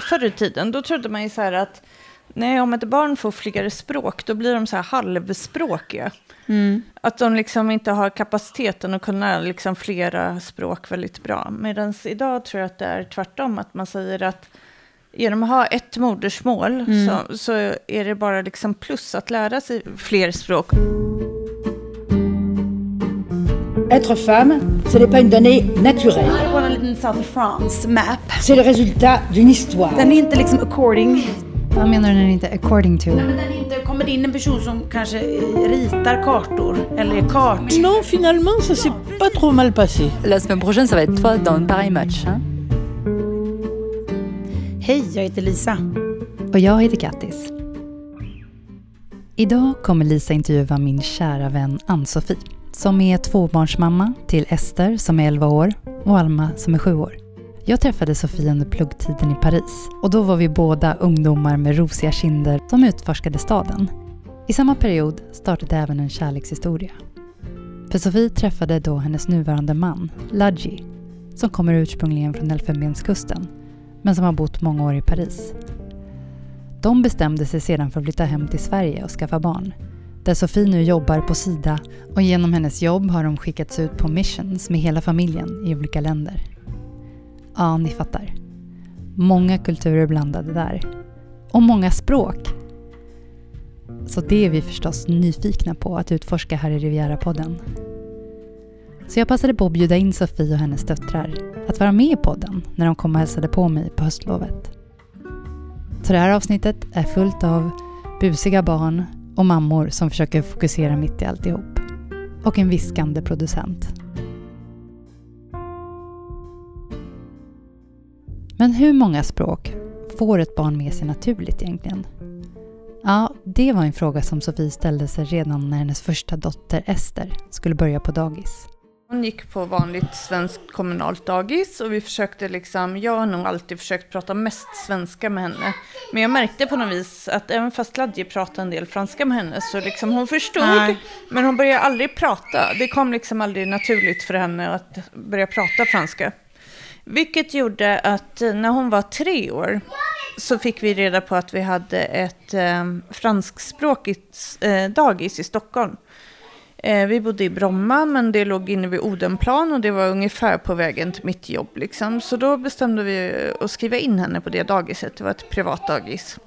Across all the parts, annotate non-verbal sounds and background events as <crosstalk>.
Förr i tiden, då trodde man ju så här att nej, om ett barn får flera språk, då blir de så här halvspråkiga. Mm. Att de liksom inte har kapaciteten att kunna liksom flera språk väldigt bra. Medan idag tror jag att det är tvärtom, att man säger att genom att ha ett modersmål Mm. så, så är det bara liksom plus att lära sig fler språk. Être femme, ce n'est pas une donnée naturelle. C'est le résultat d'une histoire. Den är inte liksom according. Vad menar du när inte according to? Men den är inte, kommer in en person som kanske ritar kartor eller är kart. Non, finalement, ça s'est pas trop mal passé. La semaine prochaine, ça va être toi dans une pareille match. Hein? Hej, jag heter Lisa. Och jag heter Kattis. Idag kommer Lisa intervjua min kära vän Ann-Sofie som är tvåbarnsmamma till Ester som är 11 år och Alma som är 7 år. Jag träffade Sofie under pluggtiden i Paris och då var vi båda ungdomar med rosiga kinder som utforskade staden. I samma period startade även en kärlekshistoria. För Sofie träffade då hennes nuvarande man, Ladji, som kommer ursprungligen från Elfenbenskusten men som har bott många år i Paris. De bestämde sig sedan för att flytta hem till Sverige och skaffa barn. Där Sofie nu jobbar på Sida och genom hennes jobb har de skickats ut på missions med hela familjen i olika länder. Ja, ni fattar. Många kulturer blandade där. Och många språk. Så det är vi förstås nyfikna på att utforska här i Riviera-podden. Så jag passade på att bjuda in Sofie och hennes döttrar att vara med i podden när de kom och hälsade på mig på höstlovet. Så det här avsnittet är fullt av busiga barn och mammor som försöker fokusera mitt i alltihop. Och en viskande producent. Men hur många språk får ett barn med sig naturligt egentligen? Ja, det var en fråga som Sofie ställde sig redan när hennes första dotter Ester skulle börja på dagis. Hon gick på vanligt svenskt kommunalt dagis och vi försökte liksom, jag har nog alltid försökt prata mest svenska med henne. Men jag märkte på något vis att även fast Ladje pratade en del franska med henne så liksom hon förstod, Nej. men hon började aldrig prata. Det kom liksom aldrig naturligt för henne att börja prata franska. Vilket gjorde att eh, när hon var tre år så fick vi reda på att vi hade ett eh, franskspråkigt eh, dagis i Stockholm. Eh, vi bodde i Bromma, men det låg inne vid Odenplan och det var ungefär på vägen till mitt jobb. Liksom. Så då bestämde vi att skriva in henne på det dagiset. Det var ett privat dagis.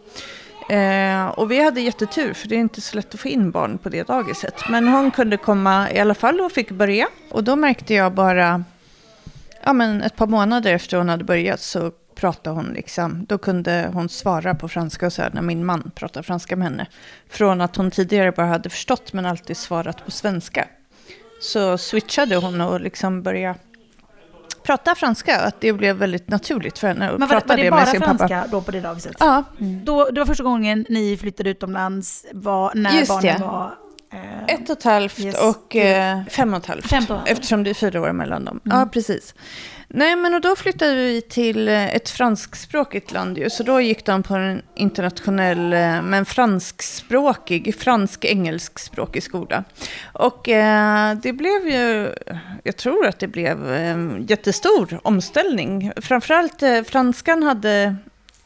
Eh, och vi hade jättetur, för det är inte så lätt att få in barn på det dagiset. Men hon kunde komma i alla fall och fick börja. Och då märkte jag bara, ja men ett par månader efter hon hade börjat så pratade hon liksom, då kunde hon svara på franska och så här när min man pratade franska med henne. Från att hon tidigare bara hade förstått men alltid svarat på svenska. Så switchade hon och liksom började prata franska, att det blev väldigt naturligt för henne att Men var, prata var det det bara med sin franska pappa. då på det dagiset? Ja, Då, det var första gången ni flyttade utomlands var, när Just barnen det. var... Eh, ett och ett halvt Yes. och eh, fem och ett halvt. Fem och ett halvt. Eftersom det är fyra år mellan dem. Mm. Ja, precis. Nej, men och då flyttade vi till eh, ett franskspråkigt land ju. Så då gick de på en internationell, eh, men franskspråkig, fransk-engelskspråkig skola. Och eh, det blev ju, jag tror att det blev eh, jättestor omställning. Framförallt eh, franskan hade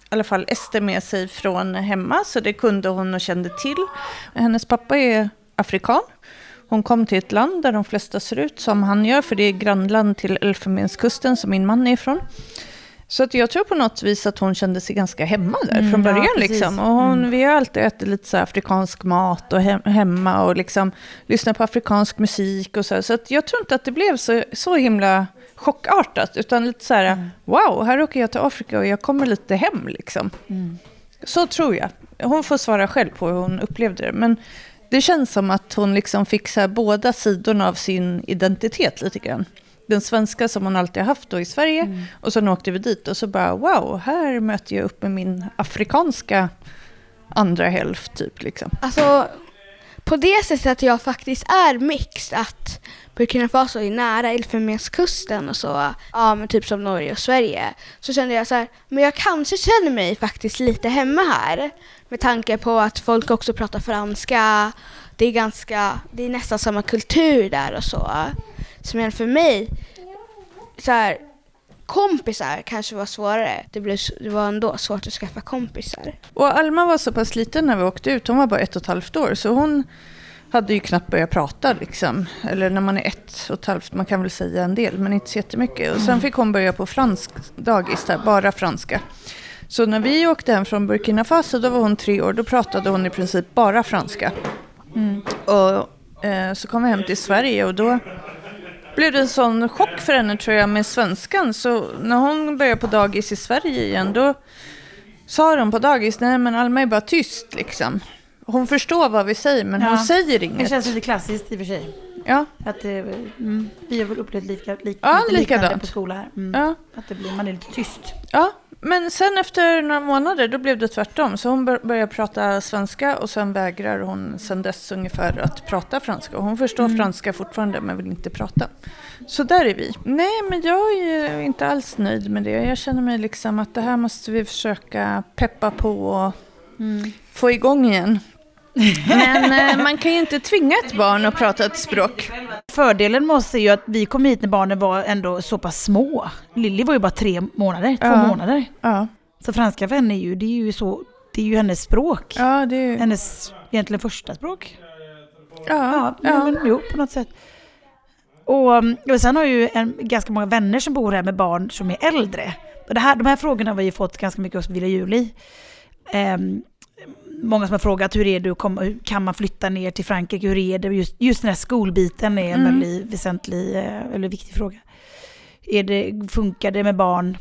i alla fall Ester med sig från hemma, så det kunde hon och kände till. Hennes pappa är afrikan. Hon kom till ett land där de flesta ser ut som han gör, för det är grannland till Elfenbenskusten som min man är ifrån. Så att jag tror på något vis att hon kände sig ganska hemma där Mm, från ja, början. precis. liksom. och hon, Vi har alltid ätit lite så afrikansk mat och he- hemma och liksom lyssnat på afrikansk musik och så. här. Så att jag tror inte att det blev så, så himla chockartat, utan lite så här, Mm. wow, här åker jag till Afrika och jag kommer lite hem liksom. Mm. Så tror jag. Hon får svara själv på hur hon upplevde det. Men det känns som att hon liksom fick så båda sidorna av sin identitet lite grann. Den svenska som hon alltid haft då i Sverige. Mm. Och sen åkte vi dit och så bara wow, här möter jag upp med min afrikanska andra hälft typ liksom. Alltså, på det sättet att jag faktiskt är mixed, att Burkina Faso är nära Elfenbenskusten och så, ja men typ som Norge och Sverige, så kände jag så här, men jag kanske känner mig faktiskt lite hemma här. Med tanke på att folk också pratar franska, det är ganska, det är nästan samma kultur där och så. Så men för mig, så här, kompisar kanske var svårare. Det, blev, det var ändå svårt att skaffa kompisar. Och Alma var så pass liten när vi åkte ut. Hon var bara ett och ett halvt år. Så hon hade ju knappt börjat prata. Liksom. Eller när man är ett och ett halvt, man kan väl säga en del, men inte så jättemycket. Och sen fick hon börja på fransk dagis, där, bara franska. Så när vi åkte hem från Burkina Faso, då var hon tre år. Då pratade hon i princip bara franska. Och eh, så kom vi hem till Sverige och då blev det en sån chock för henne tror jag med svenskan. Så när hon började på dagis i Sverige igen, då sa de på dagis, nej men Alma är bara tyst liksom. Hon förstår vad vi säger men Ja. hon säger Det inget. känns lite klassiskt i och för sig. Ja, Att det, mm, vi har väl upplevt lika, lika, Ja, lite likadant. på skola här. Mm. ja, Att det blir, man är lite tyst. ja. Men sen efter några månader då blev det tvärtom. Så hon bör- började prata svenska och sen vägrar hon sen dess ungefär att prata franska. Hon förstår Mm. franska fortfarande men vill inte prata. Så där är vi. Nej, men jag är inte alls nöjd med det. Jag känner mig liksom att det här måste vi försöka peppa på och få igång igen. Men eh, man kan ju inte tvinga ett barn att prata ett språk. Fördelen med oss är ju att vi kom hit när barnen var ändå så pass små. Lilly var ju bara tre månader, två Ja. månader. Ja, Så franska för henne är ju, det är ju så, det är ju hennes språk. ja det är ju... Hennes egentligen första språk. Ja, Ja, ja. Men, jo, på något sätt. Och, um, och sen har jag ju en, ganska många vänner som bor här med barn som är äldre. Och det här, de här frågorna har vi fått ganska mycket hos Villa Juli. Ehm, många som har frågat hur är det hur kan man flytta ner till Frankrike, hur är det? Just, just den här skolbiten är en Mm. väldigt väsentlig, eh, eller viktig fråga. Är det, funkar det med barn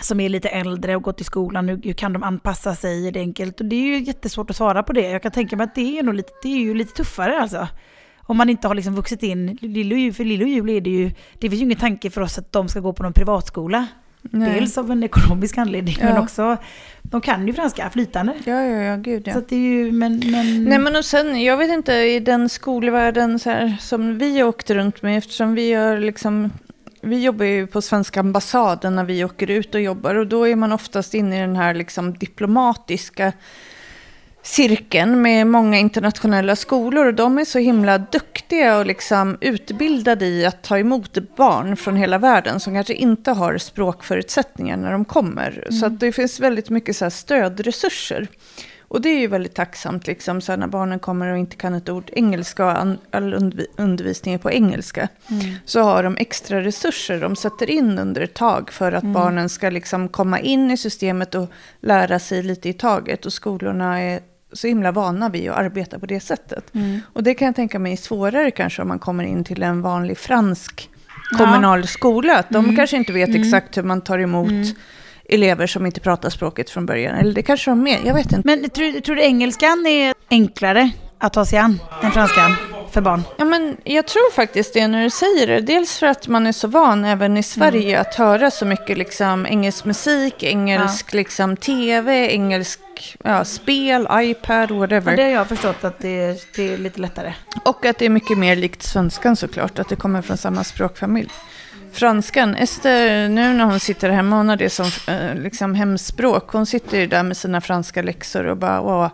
som är lite äldre och gått i skolan, hur, hur kan de anpassa sig? Är det enkelt? Och det är ju jättesvårt att svara på det. Jag kan tänka mig att det är, nog lite, det är ju lite tuffare alltså. Om man inte har liksom vuxit in, Lillo, för Lillo och Jul är det ju, det finns ju ingen tanke för oss att de ska gå på någon privatskola. Nej. Dels av en ekonomisk anledning, Ja. men också, de kan ju franska flytande. Ja, ja, ja, gud ja. Så det är ju, men... men Nej men och sen, jag vet inte, i den skolvärlden så här, som vi åkte runt med, eftersom vi gör liksom, vi jobbar ju på svenska ambassaden när vi åker ut och jobbar och då är man oftast inne i den här liksom diplomatiska cirkeln med många internationella skolor och de är så himla duktiga och liksom utbildade i att ta emot barn från hela världen som kanske inte har språkförutsättningar när de kommer. Så att det finns väldigt mycket så stödresurser. Och det är ju väldigt tacksamt liksom, så när barnen kommer och inte kan ett ord engelska och all undervi- undervisning är på engelska. Så har de extra resurser de sätter in under ett tag för att barnen ska liksom komma in i systemet och lära sig lite i taget. Och skolorna är så himla vana vid att arbeta på det sättet. Och det kan jag tänka mig är svårare kanske om man kommer in till en vanlig fransk kommunal skola. Att de kanske inte vet exakt hur man tar emot elever som inte pratar språket från början. Eller det kanske de är, jag vet inte. men tror, tror du engelskan är enklare att ta sig an än franskan för barn? Ja, men jag tror faktiskt det när du säger det. Dels för att man är så van även i Sverige att höra så mycket liksom, engelsk musik, engelsk liksom, tv, engelsk ja, spel, iPad, Ja, whatever. det har jag förstått att det är, det är lite lättare. Och att det är mycket mer likt svenskan såklart, att det kommer från samma språkfamilj. Franskan, Ester, nu när hon sitter hemma, hon har det som eh, liksom hemspråk. Hon sitter ju där med sina franska läxor och bara, åh,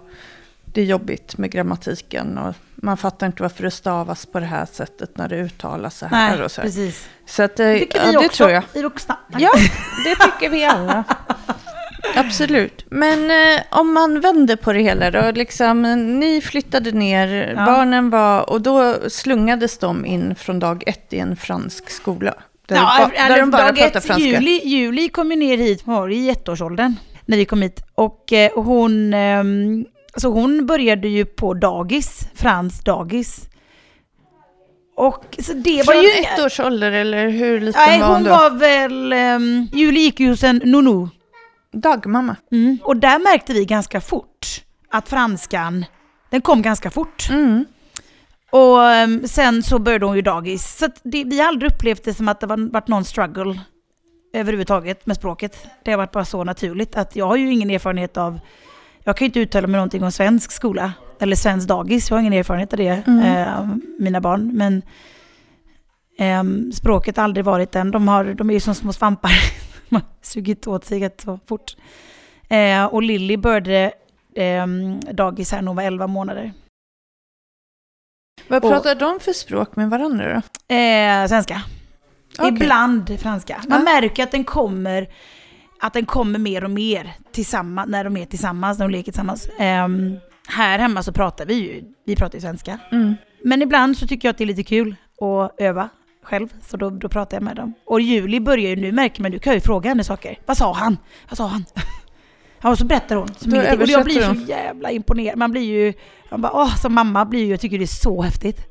det är jobbigt med grammatiken. Och man fattar inte varför det stavas på det här sättet när det uttalas så här. Nej, och så här. precis. Så att, eh, Det tycker ja, vi det också, tror jag. vi vuxna. Ja, det tycker vi alla. <laughs> Absolut. Men eh, om man vänder på det hela då. Liksom, ni flyttade ner, Ja. barnen var, och då slungades de in från dag ett i en fransk skola. Där, Ja, ba, där de bara dag ett, franska. Juli, juli kom ju ner hit, var i ettårsåldern, när vi kom hit. Och eh, hon, ehm, så hon började ju på dagis, franskt dagis. Och så det var Från ju... ett års ålder eller hur liten Nej, var hon hon då? var väl... Um, Juli gick ju hos en nunu. Dagmamma. Mm. Och där märkte vi ganska fort att franskan, den kom ganska fort. Mm. Och ehm, sen så började hon ju dagis. Så det, vi har aldrig upplevt det som att det var, varit någon struggle överhuvudtaget med språket. Det har varit bara så naturligt att jag har ju ingen erfarenhet av, jag kan ju inte uttala mig någonting om svensk skola eller svensk dagis, jag har ingen erfarenhet av det, eh, mina barn. Men ehm, språket har aldrig varit den, de, har, de är ju som små svampar, <laughs> <laughs> har sugit åt sig rätt så fort. Eh, och Lilly började ehm, dagis här när hon var 11 månader. Vad Och- pratar de för språk med varandra då? Eh, svenska. Okej. Ibland franska. Man Ja. märker att den kommer att den kommer mer och mer tillsammans, när de är tillsammans, när de leker tillsammans. Ehm, här hemma så pratar vi ju, vi pratar ju svenska. Mm. Men ibland så tycker jag att det är lite kul att öva själv, så då, då pratar jag med dem. Och Juli börjar ju nu, märker man, du kan ju fråga henne saker. Vad sa han? Vad sa han? <laughs> Ja, och så berättar hon. Som ingenting. och jag blir så jävla imponerad. Man blir ju, man bara, åh, som mamma blir ju, jag tycker det är så häftigt.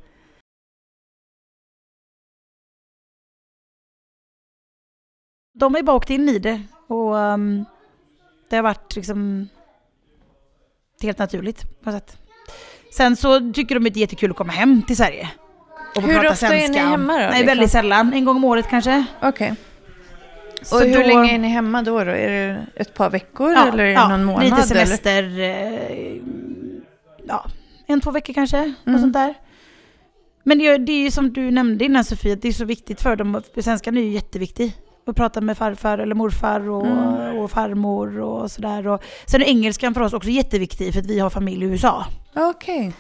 De har ju bara åkt in i det och ehm, det har varit liksom helt naturligt på något sätt. Sen så tycker de att det är jättekul att komma hem till Sverige. Och Hur prata ofta är ni hemma då, Nej, liksom? väldigt sällan. En gång om året kanske. Okej. Så Och hur då- länge är ni hemma då? då? Är det ett par veckor eller är det någon månad? lite eller? semester. Eh, ja, en, två veckor kanske. Mm. Något sånt där. Men det är, det är ju som du nämnde innan Sofie, att det är så viktigt för dem. Svenskan är ju jätteviktig. Att prata med farfar eller morfar och, Mm. och farmor och sådär. Och sen är engelskan för oss också jätteviktig för att vi har familj i USA. Okej.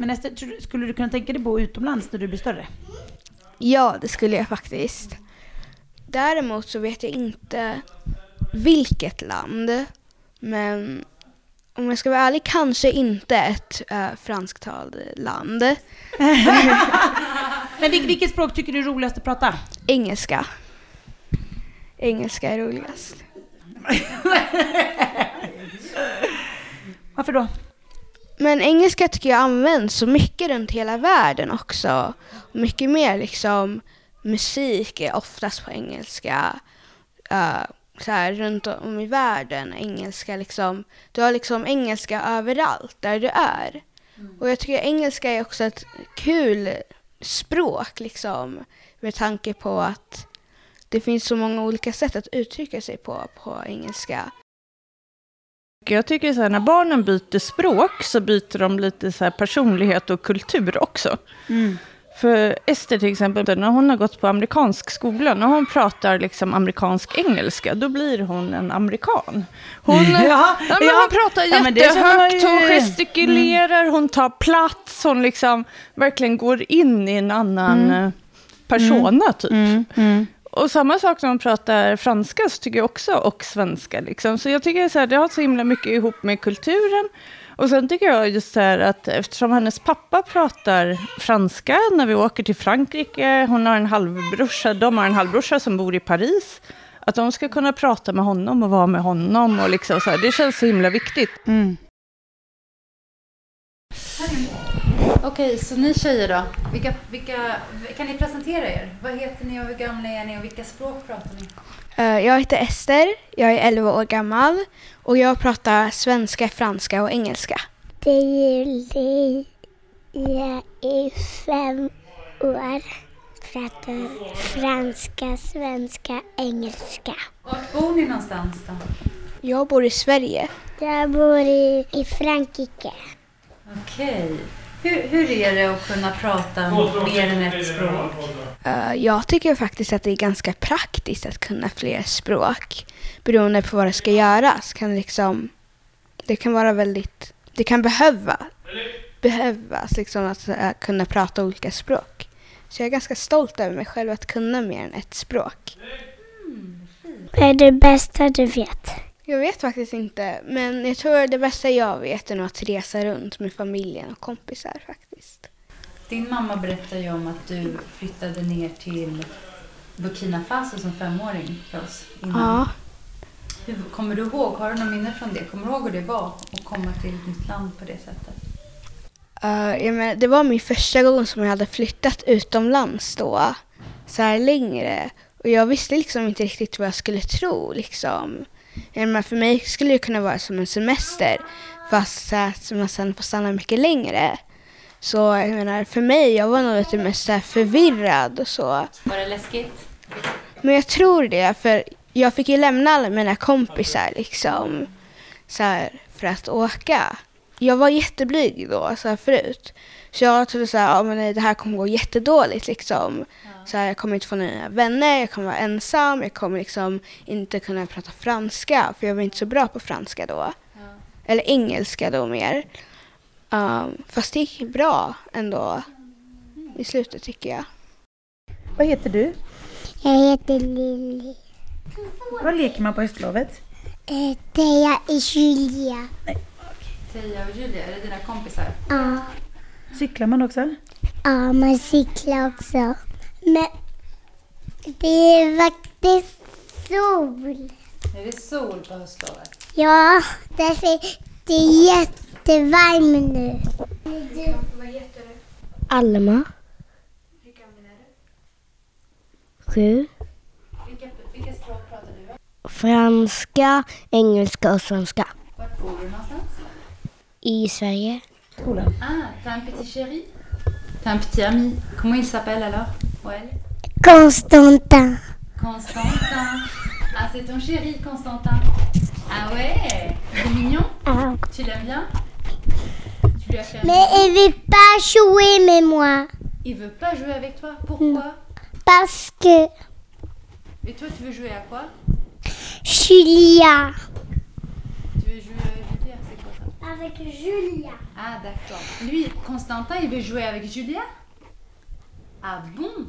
Men Ester, skulle du kunna tänka dig bo utomlands när du blir större? Ja, det skulle jag faktiskt. Däremot så vet jag inte vilket land. Men om jag ska vara ärlig, kanske inte ett uh, fransktalande land. <laughs> Men vil- vilket språk tycker du är roligast att prata? Engelska. Engelska är roligast. Varför då? Men engelska tycker jag används så mycket runt hela världen också. Mycket mer liksom musik är oftast på engelska. Uh, så här, runt om i världen, engelska liksom. Du har liksom engelska överallt där du är. Och jag tycker engelska är också ett kul språk liksom. Med tanke på att det finns så många olika sätt att uttrycka sig på, på engelska. Jag tycker så här, när barnen byter språk så byter de lite så personlighet och kultur också. För Ester till exempel, när hon har gått på amerikansk skola, när hon pratar liksom amerikansk engelska, då blir hon en amerikan. Hon, <laughs> Ja, ja, men hon pratar Ja, jättehögt, hon gestikulerar, hon tar plats, hon liksom verkligen går in i en annan eh, persona typ. Och samma sak när man pratar franska så tycker jag också, och svenska. Liksom. Så jag tycker så här, det har så himla mycket ihop med kulturen. Och sen tycker jag just så här att eftersom hennes pappa pratar franska när vi åker till Frankrike, hon har en halvbrorsa, de har en halvbrorsa som bor i Paris, att de ska kunna prata med honom och vara med honom och liksom så här, det känns så himla viktigt. Mm. Okej, så ni tjejer då? Vilka, vilka, kan ni presentera er? Vad heter ni och hur gamla är ni och vilka språk pratar ni? Eh, Jag heter Ester, jag är 11 år gammal och jag pratar svenska, franska och engelska. Det är Julie. Jag är fem år. Pratar franska, svenska, engelska. Vart bor ni någonstans då? Jag bor i Sverige. Jag bor i, i Frankrike. Okej. Hur, hur är det att kunna prata mer än ett språk? Eh, Jag tycker faktiskt att det är ganska praktiskt att kunna fler språk. Beroende på vad det ska göras. Kan liksom, det kan vara väldigt, det kan behöva, behövas liksom att eh, kunna prata olika språk. Så jag är ganska stolt över mig själv att kunna mer än ett språk. Vad är det bästa du vet? Jag vet faktiskt inte, men jag tror det bästa jag vet är nog att resa runt med familjen och kompisar faktiskt. Din mamma berättade ju om att du flyttade ner till Burkina Faso som femåring för oss innan. Ja. Hur, kommer du ihåg, har du något minne från det? Kommer du ihåg hur det var att komma till ett nytt land på det sättet? Uh, jag menar, det var min första gång som jag hade flyttat utomlands då, så här längre. Och jag visste liksom inte riktigt vad jag skulle tro. Liksom. För mig skulle det kunna vara som en semester, fast som man sen får stanna mycket längre. Så jag menar, för mig, jag var nog lite mest så förvirrad och så. Var det läskigt? Men jag tror det, för jag fick ju lämna alla mina kompisar liksom, så här, för att åka. Jag var jätteblyg då, så här, förut. Så jag trodde så här, ja, men nej, det här kommer gå jättedåligt liksom. Så här, jag kommer inte få några vänner, jag kommer vara ensam, jag kommer liksom inte kunna prata franska, för jag var inte så bra på franska då. Eller engelska då mer. Um, fast det gick bra ändå. i slutet tycker jag. Vad heter du? Jag heter Lilly. Vad leker man på höstlovet? Eh, Teija är Julia. Teija och Julia, är det dina kompisar? Ja. Cyklar man också? Ja, man cyklar också. Men det är faktiskt sol. Är det sol på höstlovet? Ja, därför det är jättevarmt nu. Vad heter du? Alma. Hur gammal är du? Sju. Vilka, vilka språk pratar du? Franska, engelska och svenska. Vart bor du någonstans? I Sverige. Skolan. Ah, t'as un petit chéri? T'as un petit ami? Comment il s'appelle alors? Constantin. Constantin. Ah, c'est ton chéri, Constantin. Ah ouais? Il est mignon? Ja. Tu l'aimes bien? Tu lui as fait un Mais il veut pas jouer med moi. Il veut pas jouer avec toi. Pourquoi? Parce que Et toi, tu veux jouer à quoi? Julia. Tu veux jouer avec Julia? C'est quoi ça? Avec Julia. Ah, d'accord. Lui, Constantin, il veut jouer avec Julia? Ah bon?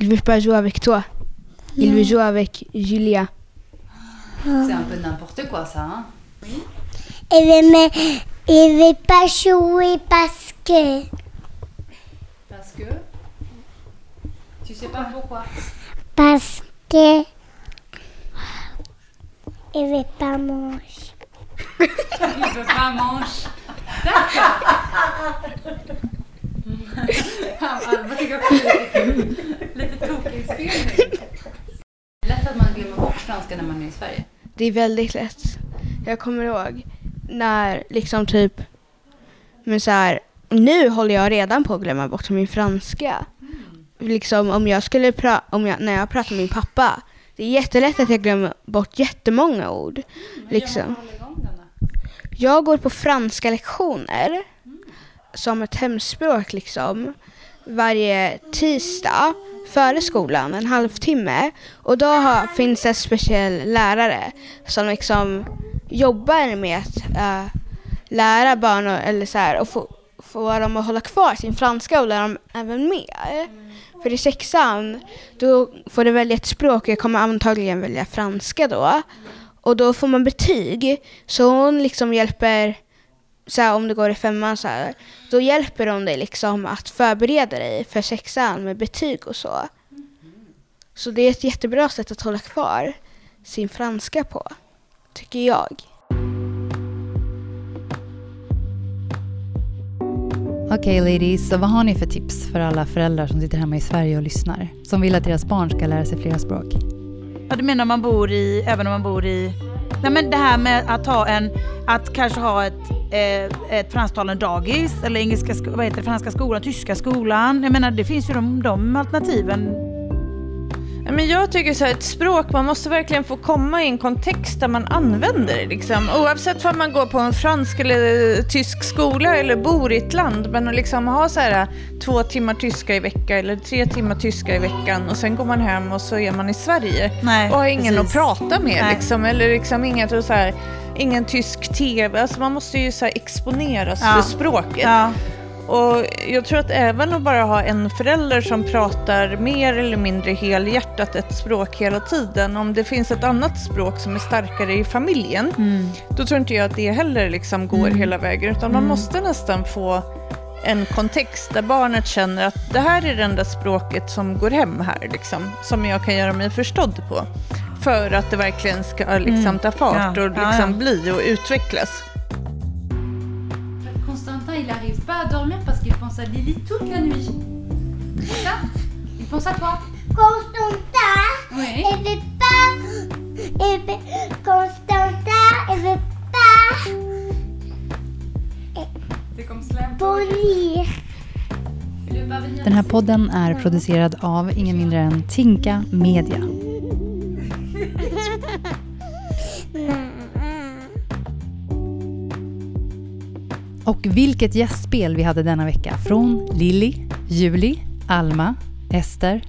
Il veut pas jouer avec toi. Il veut jouer avec Julia. C'est un peu n'importe quoi, ça, hein? Oui? Il veut, mais il veut pas jouer parce que Parce que... Tu sais pas pourquoi? parce que il veut pas manger. <laughs> Il veut pas manger. D'accord. <laughs> Alma tycker är lite tokinspelning. Lätt att man glömmer bort franska när man är i Sverige. Det är väldigt lätt. Jag kommer ihåg när liksom typ, men så här, nu håller jag redan på att glömma bort min franska. Liksom om jag skulle pra- om jag, när jag pratar med min pappa, det är jättelätt att jag glömmer bort jättemånga ord. Liksom. Jag går på franska lektioner som ett hemspråk liksom varje tisdag före skolan, en halvtimme. Och då har, finns det en speciell lärare som liksom jobbar med att äh, lära barn och, eller så här, och få, få dem att hålla kvar sin franska och lära dem även mer. För i sexan, då får du välja ett språk. Jag kommer antagligen välja franska då. Och då får man betyg. Så hon liksom hjälper, så här, om du går i femman så här, då hjälper hon dig liksom att förbereda dig för sexan med betyg och så. Så det är ett jättebra sätt att hålla kvar sin franska på, tycker jag. Okej ladies, så vad har ni för tips för alla föräldrar som sitter hemma i Sverige och lyssnar? Som vill att deras barn ska lära sig flera språk? Ja, du menar om man bor i, även om man bor i... Nej men det här med att ha en, att kanske ha ett, eh, ett fransktalande dagis eller engelska, vad heter det, franska skolan, tyska skolan. Jag menar det finns ju de, de alternativen. Men jag tycker så här, ett språk, man måste verkligen få komma i en kontext där man använder det. Liksom. Oavsett om man går på en fransk eller tysk skola eller bor i ett land. Men att liksom ha så här, två timmar tyska i veckan eller tre timmar tyska i veckan och sen går man hem och så är man i Sverige. Nej, och har ingen precis. att prata med. Liksom, eller liksom inget, och så här, ingen tysk TV. Alltså man måste ju så exponeras Ja. för språket. Ja, Och jag tror att även att bara ha en förälder som pratar mer eller mindre helhjärtat ett språk hela tiden, om det finns ett annat språk som är starkare i familjen, mm. då tror inte jag att det heller liksom går hela vägen, utan man måste nästan få en kontext där barnet känner att det här är det enda språket som går hem här, liksom, som jag kan göra mig förstådd på. För att det verkligen ska liksom, ta fart och ja, liksom ja. bli och utvecklas. Il arrive pas à dormir parce qu'il pense à Lily toute la nuit. C'est ça Il pense à toi Constantin, Oui. il veut pas. Il veut, Constantin, il veut pas C'est comme cela. venir. Il veut pas venir Den här podden är producerad av ingen mindre än Tinka Media. Och vilket gästspel vi hade denna vecka från Lilly, Julie, Alma, Ester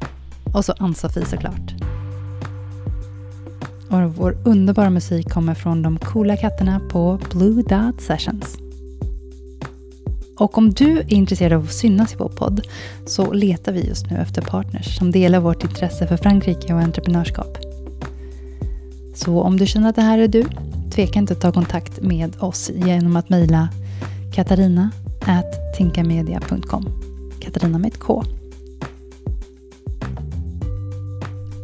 och så Ann-Sofie såklart. Och vår underbara musik kommer från de coola katterna på Blue Dot Sessions. Och om du är intresserad av att synas i vår podd så letar vi just nu efter partners som delar vårt intresse för Frankrike och entreprenörskap. Så om du känner att det här är du, tveka inte att ta kontakt med oss genom att mejla Katarina Katarina med ett K.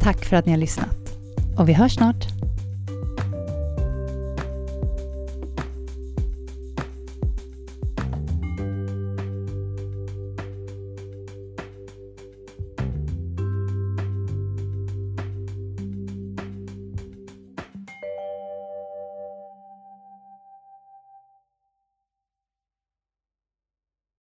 Tack för att ni har lyssnat. Och vi hörs snart.